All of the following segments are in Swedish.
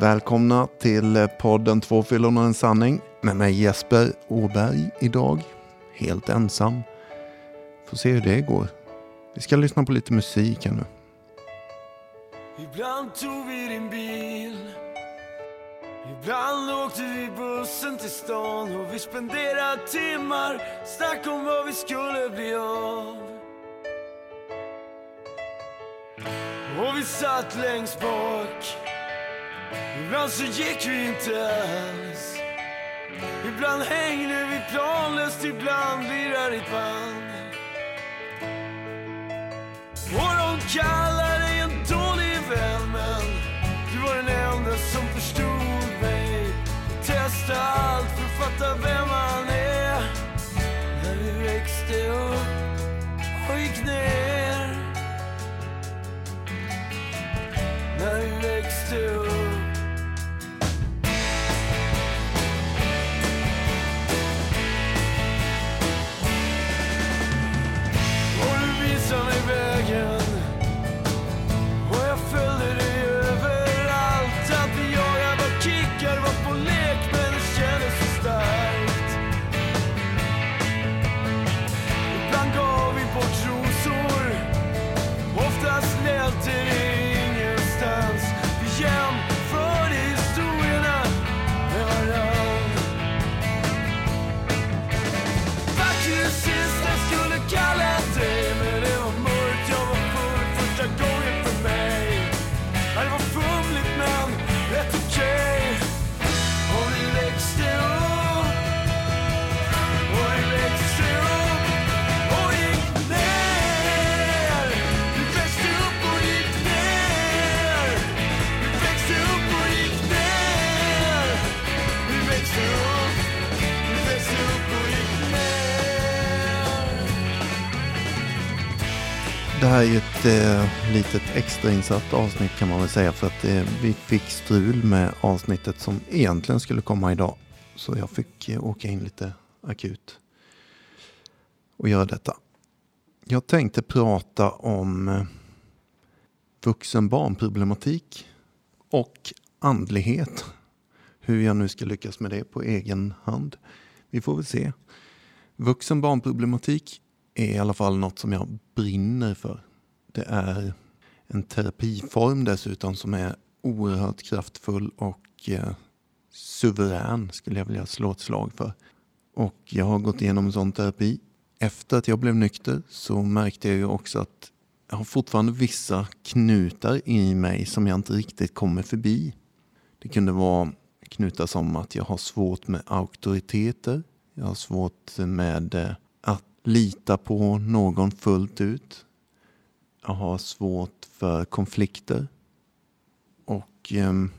Välkomna till podden Två fyllon och en sanning med mig Jesper Åberg idag. Helt ensam. Får se hur det går. Vi ska lyssna på lite musik här nu. Ibland tog vi din bil Ibland åkte vi bussen till stan och vi spenderade timmar Snack om vad vi skulle bli av Och vi satt längst bak Ibland så gick vi inte alls Ibland hängde vi planlöst, ibland lirade ditt band. Och de kallar dig en dålig vän men du var den enda som förstod mig. Testa allt för att fatta vem här är ju ett eh, litet extrainsatt avsnitt kan man väl säga för att eh, vi fick strul med avsnittet som egentligen skulle komma idag. Så jag fick eh, åka in lite akut och göra detta. Jag tänkte prata om eh, vuxen barnproblematik och andlighet. Hur jag nu ska lyckas med det på egen hand. Vi får väl se. Vuxen barnproblematik är i alla fall något som jag brinner för. Det är en terapiform dessutom som är oerhört kraftfull och eh, suverän skulle jag vilja slå ett slag för. Och jag har gått igenom en sån terapi. Efter att jag blev nykter så märkte jag ju också att jag har fortfarande vissa knutar i mig som jag inte riktigt kommer förbi. Det kunde vara knutar som att jag har svårt med auktoriteter. Jag har svårt med eh, att lita på någon fullt ut. Jag har svårt för konflikter. Och ehm,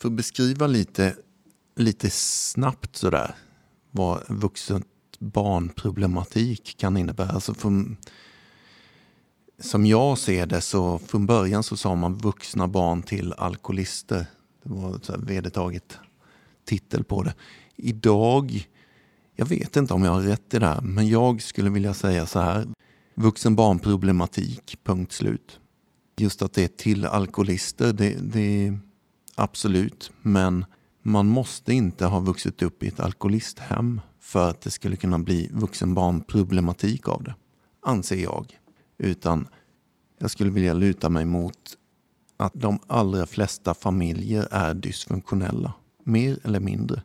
för att beskriva lite, lite snabbt sådär vad vuxet barnproblematik kan innebära. Alltså för, som jag ser det så från början så sa man vuxna barn till alkoholister. Det var ett vedertaget titel på det. Idag jag vet inte om jag har rätt i det här, men jag skulle vilja säga så här. Vuxenbarnproblematik, punkt slut. Just att det är till alkoholister, det, det är absolut. Men man måste inte ha vuxit upp i ett alkoholisthem för att det skulle kunna bli vuxenbarnproblematik av det. Anser jag. Utan jag skulle vilja luta mig mot att de allra flesta familjer är dysfunktionella. Mer eller mindre.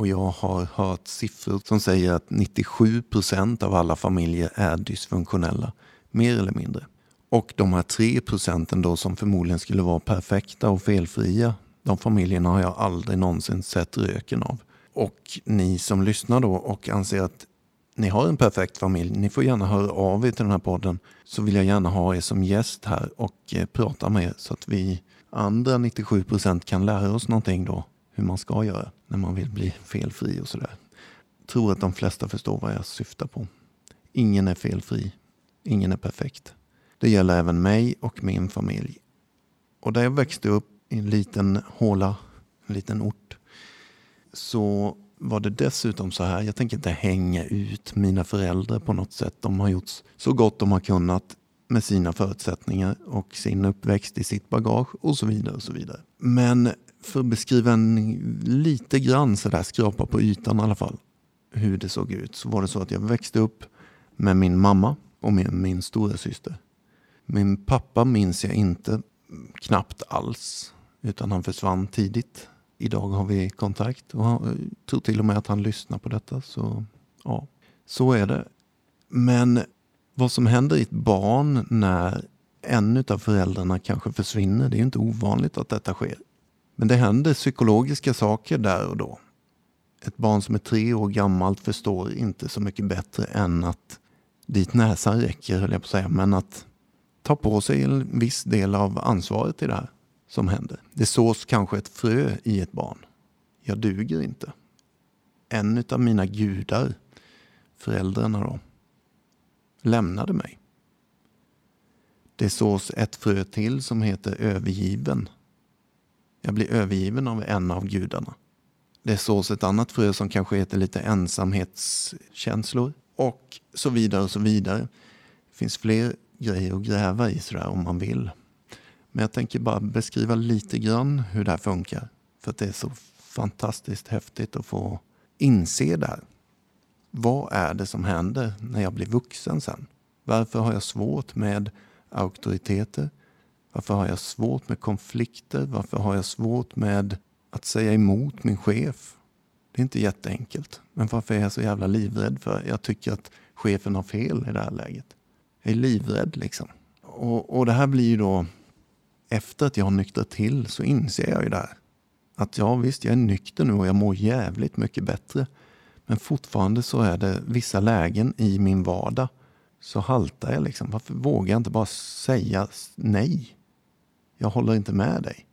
Och jag har hört siffror som säger att 97 procent av alla familjer är dysfunktionella. Mer eller mindre. Och de här 3 procenten då som förmodligen skulle vara perfekta och felfria. De familjerna har jag aldrig någonsin sett röken av. Och ni som lyssnar då och anser att ni har en perfekt familj, ni får gärna höra av er till den här podden. Så vill jag gärna ha er som gäst här och eh, prata med er så att vi andra 97 procent kan lära oss någonting då hur man ska göra när man vill bli felfri och sådär. Tror att de flesta förstår vad jag syftar på. Ingen är felfri. Ingen är perfekt. Det gäller även mig och min familj. Och där jag växte upp i en liten håla, en liten ort, så var det dessutom så här, jag tänker inte hänga ut mina föräldrar på något sätt. De har gjort så gott de har kunnat med sina förutsättningar och sin uppväxt i sitt bagage och så vidare. och så vidare. Men för att beskriva en lite grann sådär, skrapa på ytan i alla fall, hur det såg ut, så var det så att jag växte upp med min mamma och med min stora syster. Min pappa minns jag inte knappt alls, utan han försvann tidigt. Idag har vi kontakt och jag tror till och med att han lyssnar på detta. Så ja, så är det. Men vad som händer i ett barn när en av föräldrarna kanske försvinner, det är ju inte ovanligt att detta sker. Men det händer psykologiska saker där och då. Ett barn som är tre år gammalt förstår inte så mycket bättre än att dit näsan räcker, höll jag på att säga, men att ta på sig en viss del av ansvaret i det här som händer. Det sås kanske ett frö i ett barn. Jag duger inte. En av mina gudar, föräldrarna då, lämnade mig. Det sås ett frö till som heter övergiven. Jag blir övergiven av en av gudarna. Det sås ett annat frö som kanske heter lite ensamhetskänslor och så vidare och så vidare. Det finns fler grejer att gräva i sådär om man vill. Men jag tänker bara beskriva lite grann hur det här funkar. För att det är så fantastiskt häftigt att få inse det här. Vad är det som händer när jag blir vuxen sen? Varför har jag svårt med auktoriteter? Varför har jag svårt med konflikter? Varför har jag svårt med att säga emot min chef? Det är inte jätteenkelt. Men varför är jag så jävla livrädd för? Jag tycker att chefen har fel i det här läget. Jag är livrädd liksom. Och, och det här blir ju då, efter att jag har nyktrat till så inser jag ju det här. Att ja visst, jag är nykter nu och jag mår jävligt mycket bättre. Men fortfarande så är det vissa lägen i min vardag så haltar jag liksom. Varför vågar jag inte bara säga nej? Jag håller inte med dig.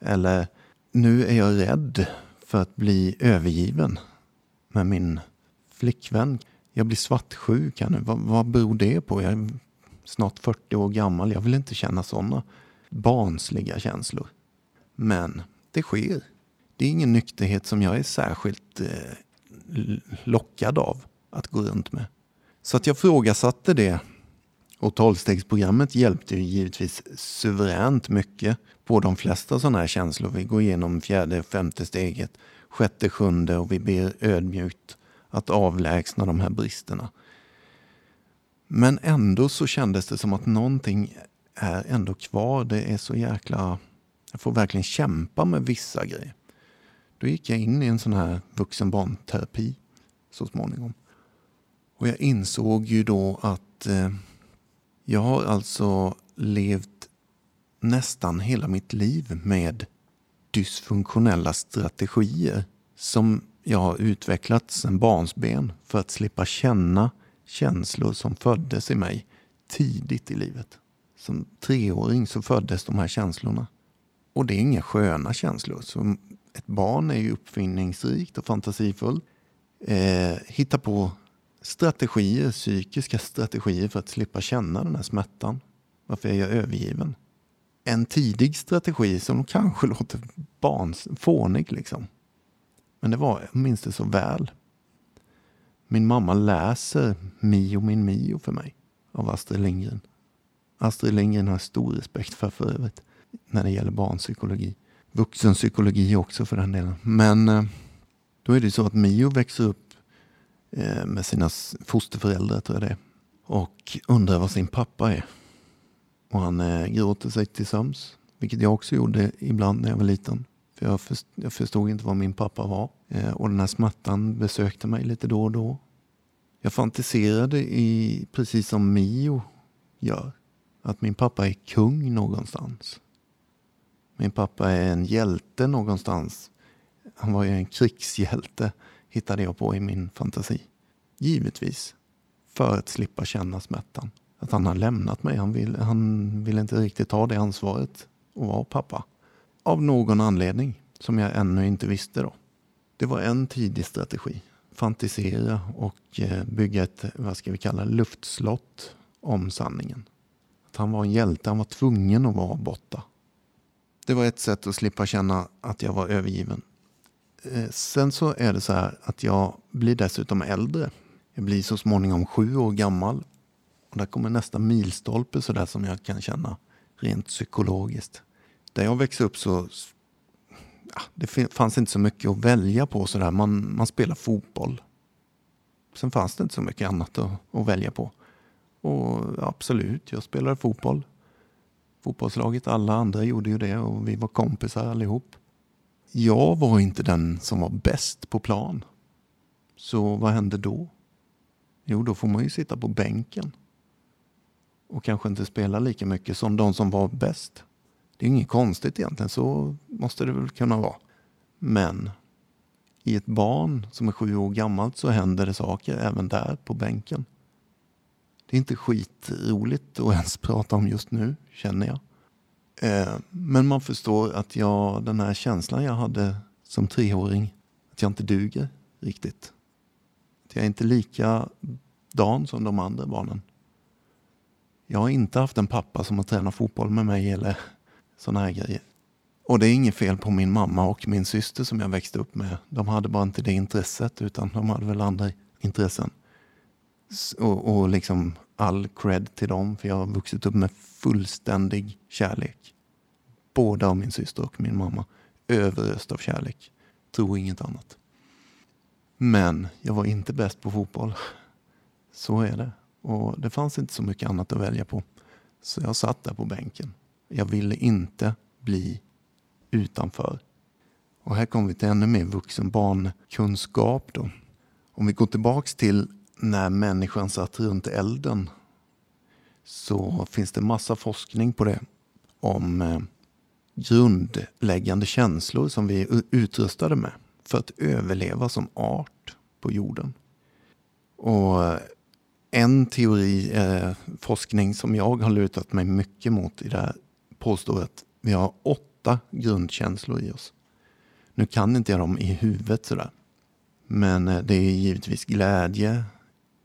Eller nu är jag rädd för att bli övergiven med min flickvän. Jag blir svartsjuk här nu. Vad, vad beror det på? Jag är snart 40 år gammal. Jag vill inte känna sådana barnsliga känslor. Men det sker. Det är ingen nykterhet som jag är särskilt eh, lockad av att gå runt med. Så att jag frågasatte det. Och tolvstegsprogrammet hjälpte ju givetvis suveränt mycket på de flesta sådana här känslor. Vi går igenom fjärde, femte steget, sjätte, sjunde och vi ber ödmjukt att avlägsna de här bristerna. Men ändå så kändes det som att någonting är ändå kvar. Det är så jäkla... Jag får verkligen kämpa med vissa grejer. Då gick jag in i en sån här vuxen så småningom. Och jag insåg ju då att eh, jag har alltså levt nästan hela mitt liv med dysfunktionella strategier som jag har utvecklat sedan barnsben för att slippa känna känslor som föddes i mig tidigt i livet. Som treåring så föddes de här känslorna. Och det är inga sköna känslor. Så ett barn är ju uppfinningsrikt och fantasifullt. Eh, hitta på strategier, psykiska strategier för att slippa känna den här smärtan. Varför är jag övergiven? En tidig strategi som kanske låter barns, fånig liksom. Men det var, jag minns det så väl. Min mamma läser Mio min Mio för mig av Astrid Lindgren. Astrid Lindgren har stor respekt för för övrigt när det gäller barnpsykologi. Vuxenpsykologi också för den delen. Men eh, då är det så att Mio växer upp Eh, med sina fosterföräldrar tror jag det är. Och undrar vad sin pappa är. Och han eh, gråter sig till sams, Vilket jag också gjorde ibland när jag var liten. För jag, först, jag förstod inte vad min pappa var. Eh, och den här smärtan besökte mig lite då och då. Jag fantiserade i, precis som Mio gör. Att min pappa är kung någonstans. Min pappa är en hjälte någonstans. Han var ju en krigshjälte, hittade jag på i min fantasi. Givetvis. För att slippa känna smärtan. Att han har lämnat mig. Han vill, han vill inte riktigt ta det ansvaret och vara pappa. Av någon anledning som jag ännu inte visste då. Det var en tidig strategi. Fantisera och eh, bygga ett, vad ska vi kalla luftslott om sanningen. Att han var en hjälte, han var tvungen att vara borta. Det var ett sätt att slippa känna att jag var övergiven. Eh, sen så är det så här att jag blir dessutom äldre. Jag blir så småningom sju år gammal. Och där kommer nästa milstolpe sådär som jag kan känna rent psykologiskt. Där jag växte upp så ja, det fanns inte så mycket att välja på sådär. Man, man spelar fotboll. Sen fanns det inte så mycket annat att, att välja på. Och absolut, jag spelade fotboll. Fotbollslaget, alla andra gjorde ju det och vi var kompisar allihop. Jag var inte den som var bäst på plan. Så vad hände då? Jo, då får man ju sitta på bänken. Och kanske inte spela lika mycket som de som var bäst. Det är inget konstigt egentligen, så måste det väl kunna vara. Men i ett barn som är sju år gammalt så händer det saker även där på bänken. Det är inte skitroligt att ens prata om just nu, känner jag. Eh, men man förstår att jag, den här känslan jag hade som treåring, att jag inte duger riktigt. Att jag är inte likadan som de andra barnen. Jag har inte haft en pappa som har tränat fotboll med mig eller sådana här grejer. Och det är inget fel på min mamma och min syster som jag växte upp med. De hade bara inte det intresset utan de hade väl andra intressen. Och, och liksom all cred till dem för jag har vuxit upp med fullständig kärlek. Både av min syster och min mamma. Överöst av kärlek. Tro inget annat. Men jag var inte bäst på fotboll. Så är det. Och det fanns inte så mycket annat att välja på. Så jag satt där på bänken. Jag ville inte bli utanför. Och här kommer vi till ännu mer vuxenbarnkunskap. Då. Om vi går tillbaks till när människan satt runt elden så finns det massa forskning på det om eh, grundläggande känslor som vi är utrustade med för att överleva som art på jorden. Och eh, en teori, eh, forskning som jag har lutat mig mycket mot i det här påstår att vi har åtta grundkänslor i oss. Nu kan inte jag dem i huvudet sådär. Men eh, det är givetvis glädje,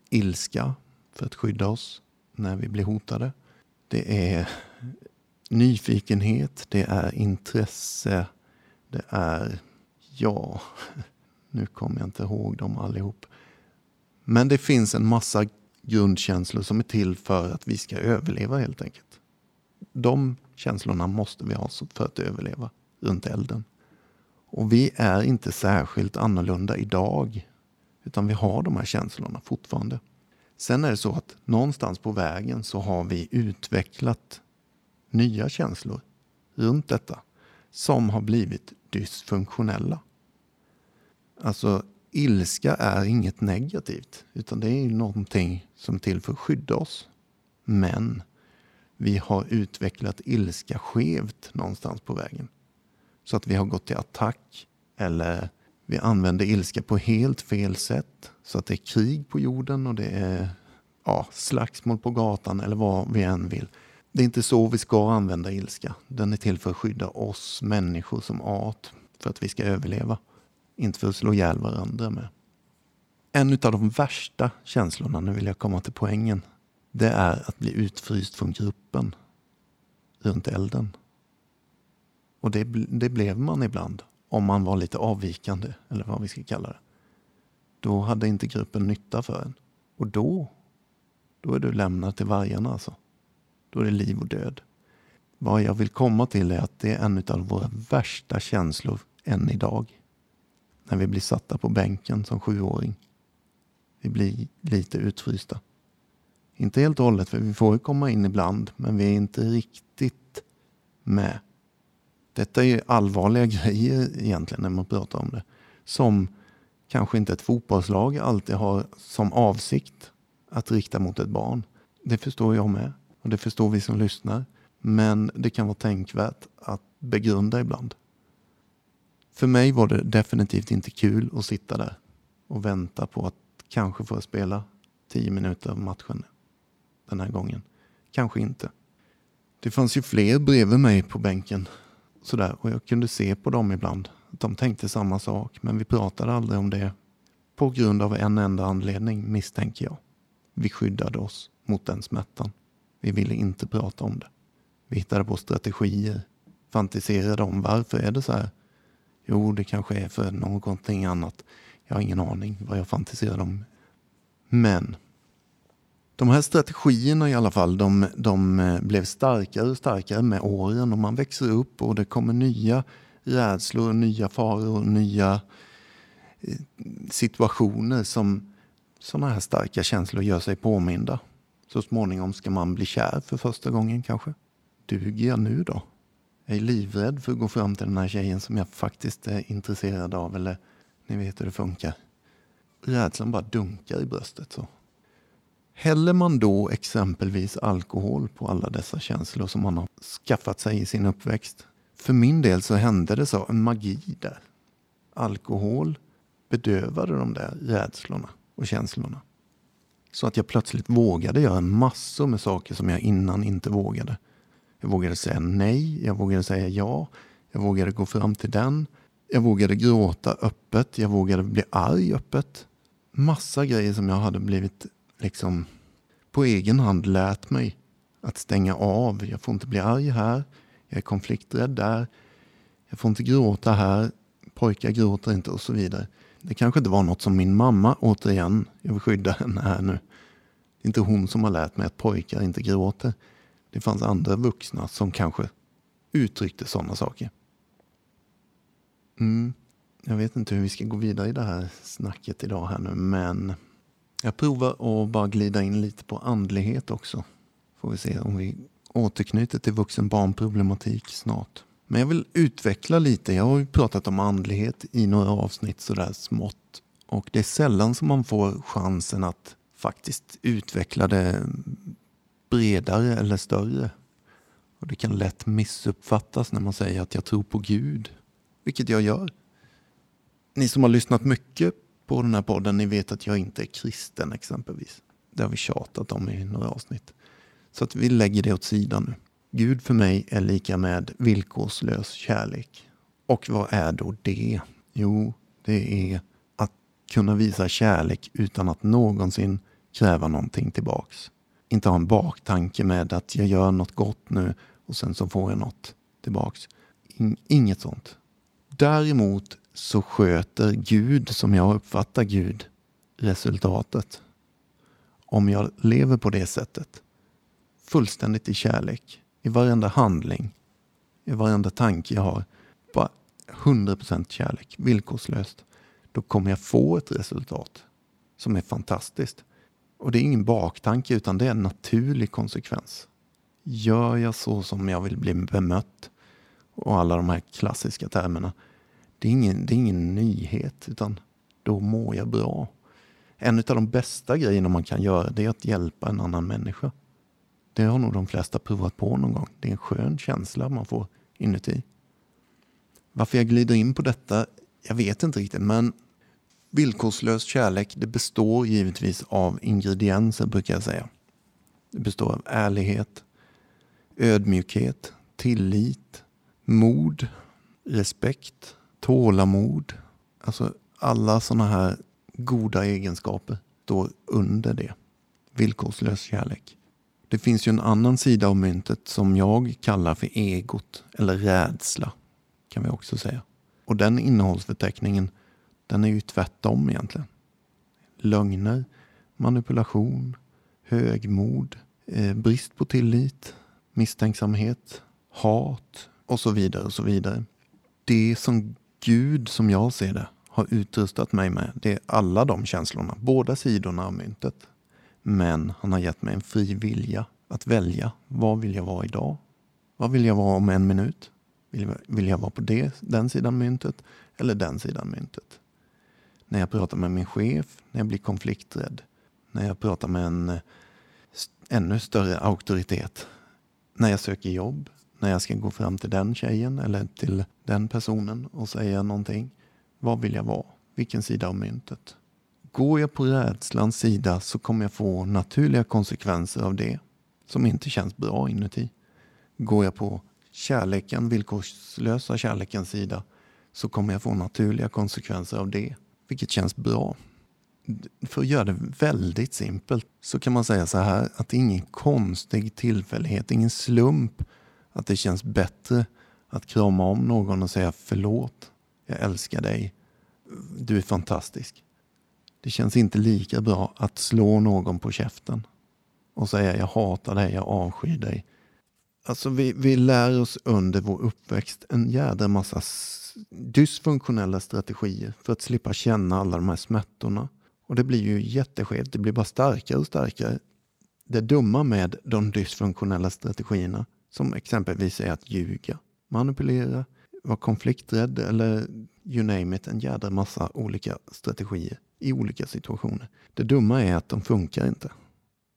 ilska för att skydda oss när vi blir hotade. Det är nyfikenhet, det är intresse, det är, ja, nu kommer jag inte ihåg dem allihop. Men det finns en massa grundkänslor som är till för att vi ska överleva helt enkelt. De känslorna måste vi ha för att överleva runt elden. Och vi är inte särskilt annorlunda idag. Utan vi har de här känslorna fortfarande. Sen är det så att någonstans på vägen så har vi utvecklat nya känslor runt detta som har blivit dysfunktionella. Alltså ilska är inget negativt utan det är någonting som är till för att skydda oss. Men vi har utvecklat ilska skevt någonstans på vägen. Så att vi har gått till attack eller vi använder ilska på helt fel sätt. Så att det är krig på jorden och det är ja, slagsmål på gatan eller vad vi än vill. Det är inte så vi ska använda ilska. Den är till för att skydda oss människor som art. För att vi ska överleva. Inte för att slå ihjäl varandra med. En av de värsta känslorna, nu vill jag komma till poängen, det är att bli utfryst från gruppen runt elden. Och det, det blev man ibland om man var lite avvikande, eller vad vi ska kalla det. Då hade inte gruppen nytta för en. Och då, då är du lämnad till vargarna alltså. Då är det liv och död. Vad jag vill komma till är att det är en av våra värsta känslor än idag. När vi blir satta på bänken som sjuåring. Vi blir lite utfrysta. Inte helt och hållet, för vi får ju komma in ibland, men vi är inte riktigt med. Detta är ju allvarliga grejer egentligen när man pratar om det. Som kanske inte ett fotbollslag alltid har som avsikt att rikta mot ett barn. Det förstår jag med och det förstår vi som lyssnar. Men det kan vara tänkvärt att begrunda ibland. För mig var det definitivt inte kul att sitta där och vänta på att kanske få spela tio minuter av matchen den här gången. Kanske inte. Det fanns ju fler bredvid mig på bänken sådär, och jag kunde se på dem ibland att de tänkte samma sak, men vi pratade aldrig om det på grund av en enda anledning, misstänker jag. Vi skyddade oss mot den smärtan. Vi ville inte prata om det. Vi hittade på strategier, fantiserade om varför är det så här? Jo, det kanske är för någonting annat. Jag har ingen aning vad jag fantiserade om. Men de här strategierna i alla fall, de, de eh, blev starkare och starkare med åren och man växer upp och det kommer nya rädslor, nya faror nya eh, situationer som sådana här starka känslor gör sig påminda. Så småningom ska man bli kär för första gången kanske. Duger jag nu då? Jag är livrädd för att gå fram till den här tjejen som jag faktiskt är intresserad av. Eller ni vet hur det funkar. Rädslan bara dunkar i bröstet. så. Häller man då exempelvis alkohol på alla dessa känslor som man har skaffat sig i sin uppväxt? För min del så hände det så, en magi där. Alkohol bedövade de där rädslorna och känslorna. Så att jag plötsligt vågade göra massor med saker som jag innan inte vågade. Jag vågade säga nej, jag vågade säga ja, jag vågade gå fram till den. Jag vågade gråta öppet, jag vågade bli arg öppet. Massa grejer som jag hade blivit liksom på egen hand lärt mig att stänga av. Jag får inte bli arg här, jag är konflikträdd där, jag får inte gråta här, pojkar gråter inte och så vidare. Det kanske inte var något som min mamma, återigen, jag vill skydda henne här nu. Det är inte hon som har lärt mig att pojkar inte gråter. Det fanns andra vuxna som kanske uttryckte sådana saker. Mm. Jag vet inte hur vi ska gå vidare i det här snacket idag här nu, men jag provar att bara glida in lite på andlighet också. Får vi se om vi återknyter till vuxen-barn-problematik snart. Men jag vill utveckla lite. Jag har ju pratat om andlighet i några avsnitt sådär smått. Och det är sällan som man får chansen att faktiskt utveckla det bredare eller större. Och Det kan lätt missuppfattas när man säger att jag tror på Gud, vilket jag gör. Ni som har lyssnat mycket på den här podden, ni vet att jag inte är kristen exempelvis. Det har vi tjatat om i några avsnitt. Så att vi lägger det åt sidan nu. Gud för mig är lika med villkorslös kärlek. Och vad är då det? Jo, det är att kunna visa kärlek utan att någonsin kräva någonting tillbaks. Inte ha en baktanke med att jag gör något gott nu och sen så får jag något tillbaks. Inget sånt. Däremot så sköter Gud, som jag uppfattar Gud, resultatet. Om jag lever på det sättet, fullständigt i kärlek, i varenda handling, i varenda tanke jag har, bara 100% kärlek, villkorslöst, då kommer jag få ett resultat som är fantastiskt. Och det är ingen baktanke utan det är en naturlig konsekvens. Gör jag så som jag vill bli bemött och alla de här klassiska termerna. Det är ingen, det är ingen nyhet utan då mår jag bra. En av de bästa grejerna man kan göra det är att hjälpa en annan människa. Det har nog de flesta provat på någon gång. Det är en skön känsla man får inuti. Varför jag glider in på detta, jag vet inte riktigt men Villkorslös kärlek det består givetvis av ingredienser brukar jag säga. Det består av ärlighet, ödmjukhet, tillit, mod, respekt, tålamod. Alltså alla sådana här goda egenskaper står under det. Villkorslös kärlek. Det finns ju en annan sida av myntet som jag kallar för egot eller rädsla. Kan vi också säga. Och den innehållsförteckningen den är ju tvärtom egentligen. Lögner, manipulation, högmod, eh, brist på tillit, misstänksamhet, hat och så vidare och så vidare. Det som Gud, som jag ser det, har utrustat mig med, det är alla de känslorna, båda sidorna av myntet. Men han har gett mig en fri vilja att välja. Vad vill jag vara idag? Vad vill jag vara om en minut? Vill jag, vara på det, den sidan myntet eller den sidan myntet? när jag pratar med min chef, när jag blir konflikträdd, när jag pratar med en eh, ännu större auktoritet, när jag söker jobb, när jag ska gå fram till den tjejen eller till den personen och säga någonting. Vad vill jag vara? Vilken sida av myntet? Går jag på rädslans sida så kommer jag få naturliga konsekvenser av det som inte känns bra inuti. Går jag på kärleken, villkorslösa kärlekens sida så kommer jag få naturliga konsekvenser av det vilket känns bra. För att göra det väldigt simpelt så kan man säga så här att det är ingen konstig tillfällighet, ingen slump att det känns bättre att krama om någon och säga förlåt, jag älskar dig, du är fantastisk. Det känns inte lika bra att slå någon på käften. och säga jag hatar dig, jag avskyr dig. Alltså vi, vi lär oss under vår uppväxt en jädra massa dysfunktionella strategier för att slippa känna alla de här smärtorna. Och det blir ju jätteskevt, det blir bara starkare och starkare. Det dumma med de dysfunktionella strategierna, som exempelvis är att ljuga, manipulera, vara konflikträdd eller you name it, en jädra massa olika strategier i olika situationer. Det dumma är att de funkar inte.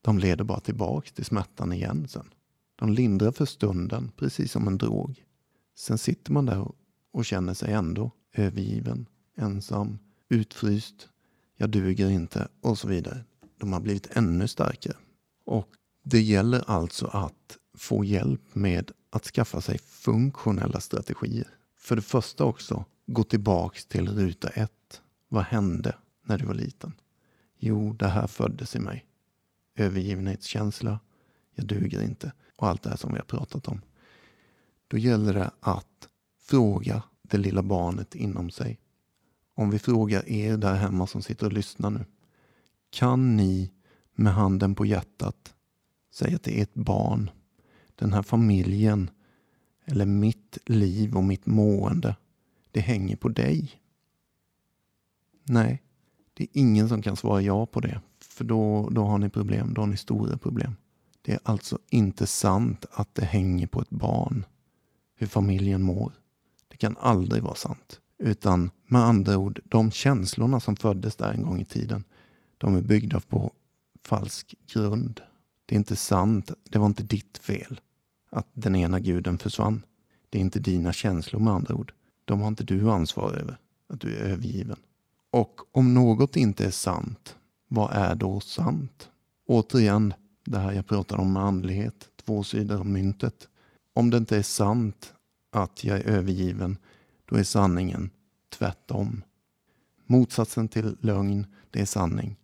De leder bara tillbaks till smärtan igen sen. De lindrar för stunden, precis som en drog. Sen sitter man där och- och känner sig ändå övergiven, ensam, utfryst, jag duger inte och så vidare. De har blivit ännu starkare. Och det gäller alltså att få hjälp med att skaffa sig funktionella strategier. För det första också, gå tillbaks till ruta ett. Vad hände när du var liten? Jo, det här föddes i mig. Övergivenhetskänsla, jag duger inte och allt det här som vi har pratat om. Då gäller det att fråga det lilla barnet inom sig. Om vi frågar er där hemma som sitter och lyssnar nu. Kan ni med handen på hjärtat säga till ert barn, den här familjen eller mitt liv och mitt mående, det hänger på dig? Nej, det är ingen som kan svara ja på det. För då, då har ni problem, då har ni stora problem. Det är alltså inte sant att det hänger på ett barn hur familjen mår. Det kan aldrig vara sant. Utan med andra ord, de känslorna som föddes där en gång i tiden, de är byggda på falsk grund. Det är inte sant, det var inte ditt fel att den ena guden försvann. Det är inte dina känslor med andra ord. De har inte du ansvar över, att du är övergiven. Och om något inte är sant, vad är då sant? Återigen, det här jag pratar om med andlighet, två sidor av myntet. Om det inte är sant att jag är övergiven, då är sanningen tvärtom. Motsatsen till lögn, det är sanning.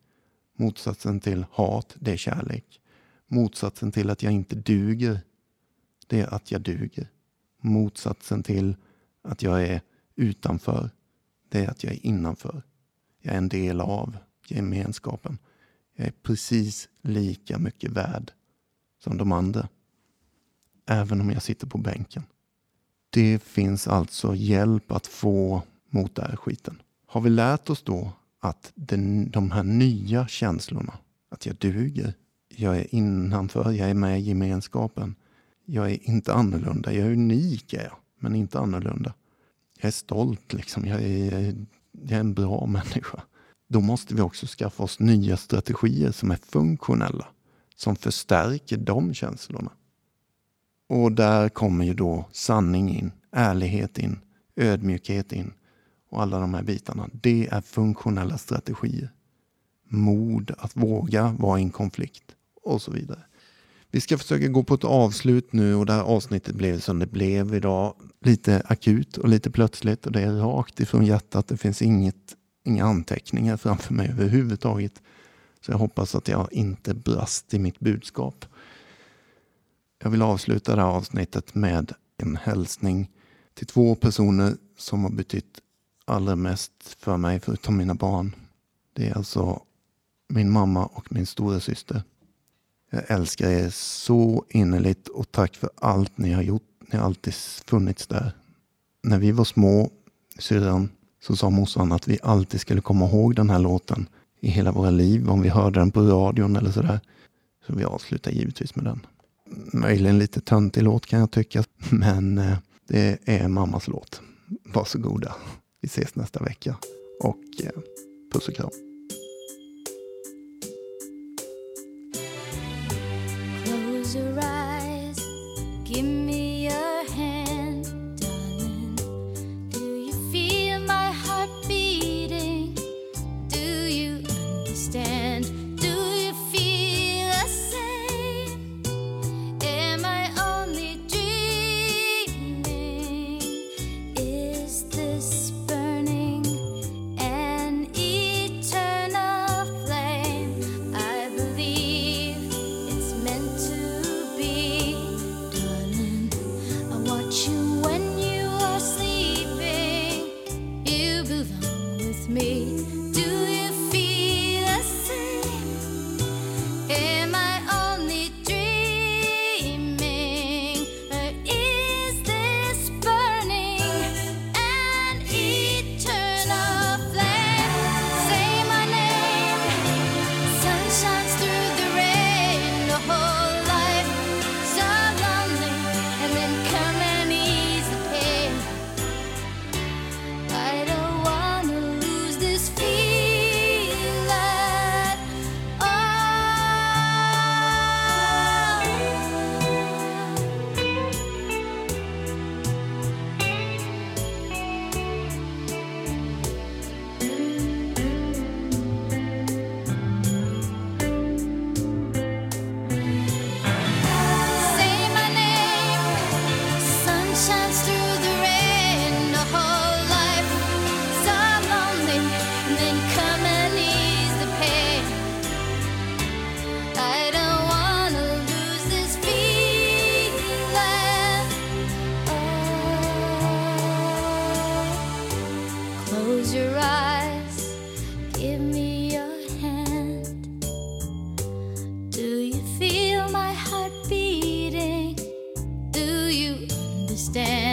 Motsatsen till hat, det är kärlek. Motsatsen till att jag inte duger, det är att jag duger. Motsatsen till att jag är utanför, det är att jag är innanför. Jag är en del av gemenskapen. Jag är precis lika mycket värd som de andra. Även om jag sitter på bänken. Det finns alltså hjälp att få mot den här skiten. Har vi lärt oss då att den, de här nya känslorna, att jag duger, jag är innanför, jag är med i gemenskapen, jag är inte annorlunda, jag är unik är jag, men inte annorlunda. Jag är stolt, liksom. jag, är, jag är en bra människa. Då måste vi också skaffa oss nya strategier som är funktionella, som förstärker de känslorna. Och där kommer ju då sanning in, ärlighet in, ödmjukhet in och alla de här bitarna. Det är funktionella strategier. Mod att våga vara i en konflikt och så vidare. Vi ska försöka gå på ett avslut nu och det här avsnittet blev som det blev idag. Lite akut och lite plötsligt och det är rakt ifrån hjärtat. Det finns inget, inga anteckningar framför mig överhuvudtaget. Så jag hoppas att jag inte brast i mitt budskap. Jag vill avsluta det här avsnittet med en hälsning till två personer som har betytt allra mest för mig förutom mina barn. Det är alltså min mamma och min stora syster. Jag älskar er så innerligt och tack för allt ni har gjort. Ni har alltid funnits där. När vi var små, syrran, så sa morsan att vi alltid skulle komma ihåg den här låten i hela våra liv om vi hörde den på radion eller sådär. Så vi avslutar givetvis med den. Möjligen lite töntig låt kan jag tycka, men eh, det är mammas låt. Varsågoda. Vi ses nästa vecka och eh, puss och kram. Do you feel my heart beating? Do you understand?